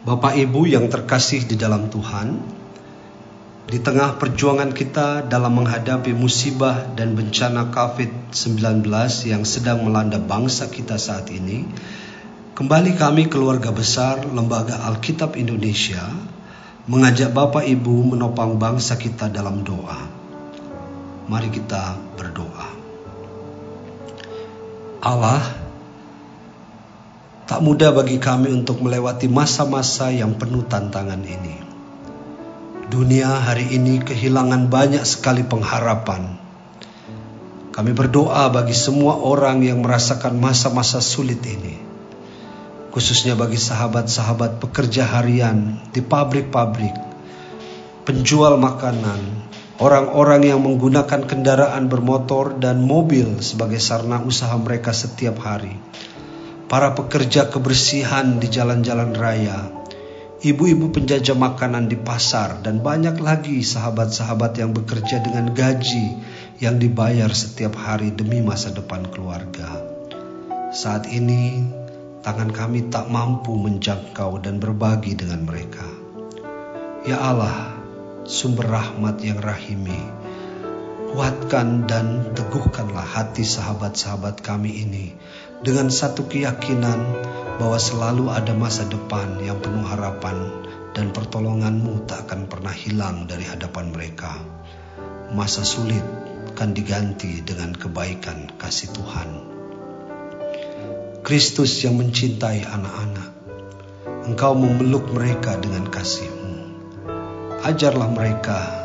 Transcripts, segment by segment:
Bapak Ibu yang terkasih di dalam Tuhan, di tengah perjuangan kita dalam menghadapi musibah dan bencana COVID-19 yang sedang melanda bangsa kita saat ini, kembali kami keluarga besar Lembaga Alkitab Indonesia mengajak Bapak Ibu menopang bangsa kita dalam doa. Mari kita berdoa. Allah, Tak mudah bagi kami untuk melewati masa-masa yang penuh tantangan ini. Dunia hari ini kehilangan banyak sekali pengharapan. Kami berdoa bagi semua orang yang merasakan masa-masa sulit ini. Khususnya bagi sahabat-sahabat pekerja harian di pabrik-pabrik, penjual makanan, orang-orang yang menggunakan kendaraan bermotor dan mobil sebagai sarana usaha mereka setiap hari para pekerja kebersihan di jalan-jalan raya, ibu-ibu penjajah makanan di pasar, dan banyak lagi sahabat-sahabat yang bekerja dengan gaji yang dibayar setiap hari demi masa depan keluarga. Saat ini, tangan kami tak mampu menjangkau dan berbagi dengan mereka. Ya Allah, sumber rahmat yang rahimi, kuatkan dan teguhkanlah hati sahabat-sahabat kami ini dengan satu keyakinan bahwa selalu ada masa depan yang penuh harapan dan pertolonganmu tak akan pernah hilang dari hadapan mereka. Masa sulit akan diganti dengan kebaikan kasih Tuhan. Kristus yang mencintai anak-anak, Engkau memeluk mereka dengan kasih-Mu. Ajarlah mereka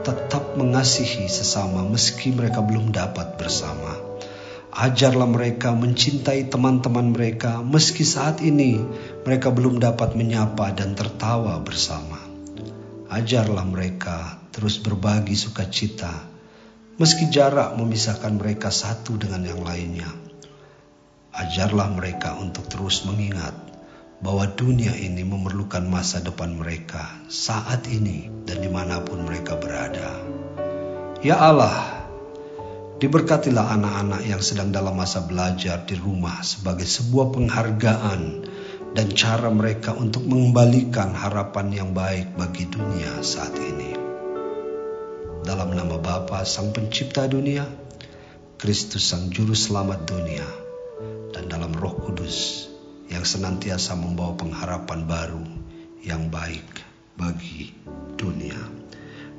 tetap mengasihi sesama meski mereka belum dapat bersama Ajarlah mereka mencintai teman-teman mereka, meski saat ini mereka belum dapat menyapa dan tertawa bersama. Ajarlah mereka terus berbagi sukacita, meski jarak memisahkan mereka satu dengan yang lainnya. Ajarlah mereka untuk terus mengingat bahwa dunia ini memerlukan masa depan mereka saat ini dan di mana pun mereka berada. Ya Allah, Diberkatilah anak-anak yang sedang dalam masa belajar di rumah sebagai sebuah penghargaan dan cara mereka untuk mengembalikan harapan yang baik bagi dunia saat ini. Dalam nama Bapa Sang Pencipta dunia, Kristus Sang Juru Selamat dunia, dan dalam Roh Kudus yang senantiasa membawa pengharapan baru yang baik bagi dunia.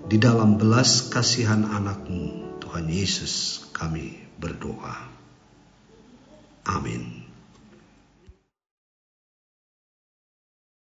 Di dalam belas kasihan anakmu, Tuhan Yesus kami berdoa. Amin.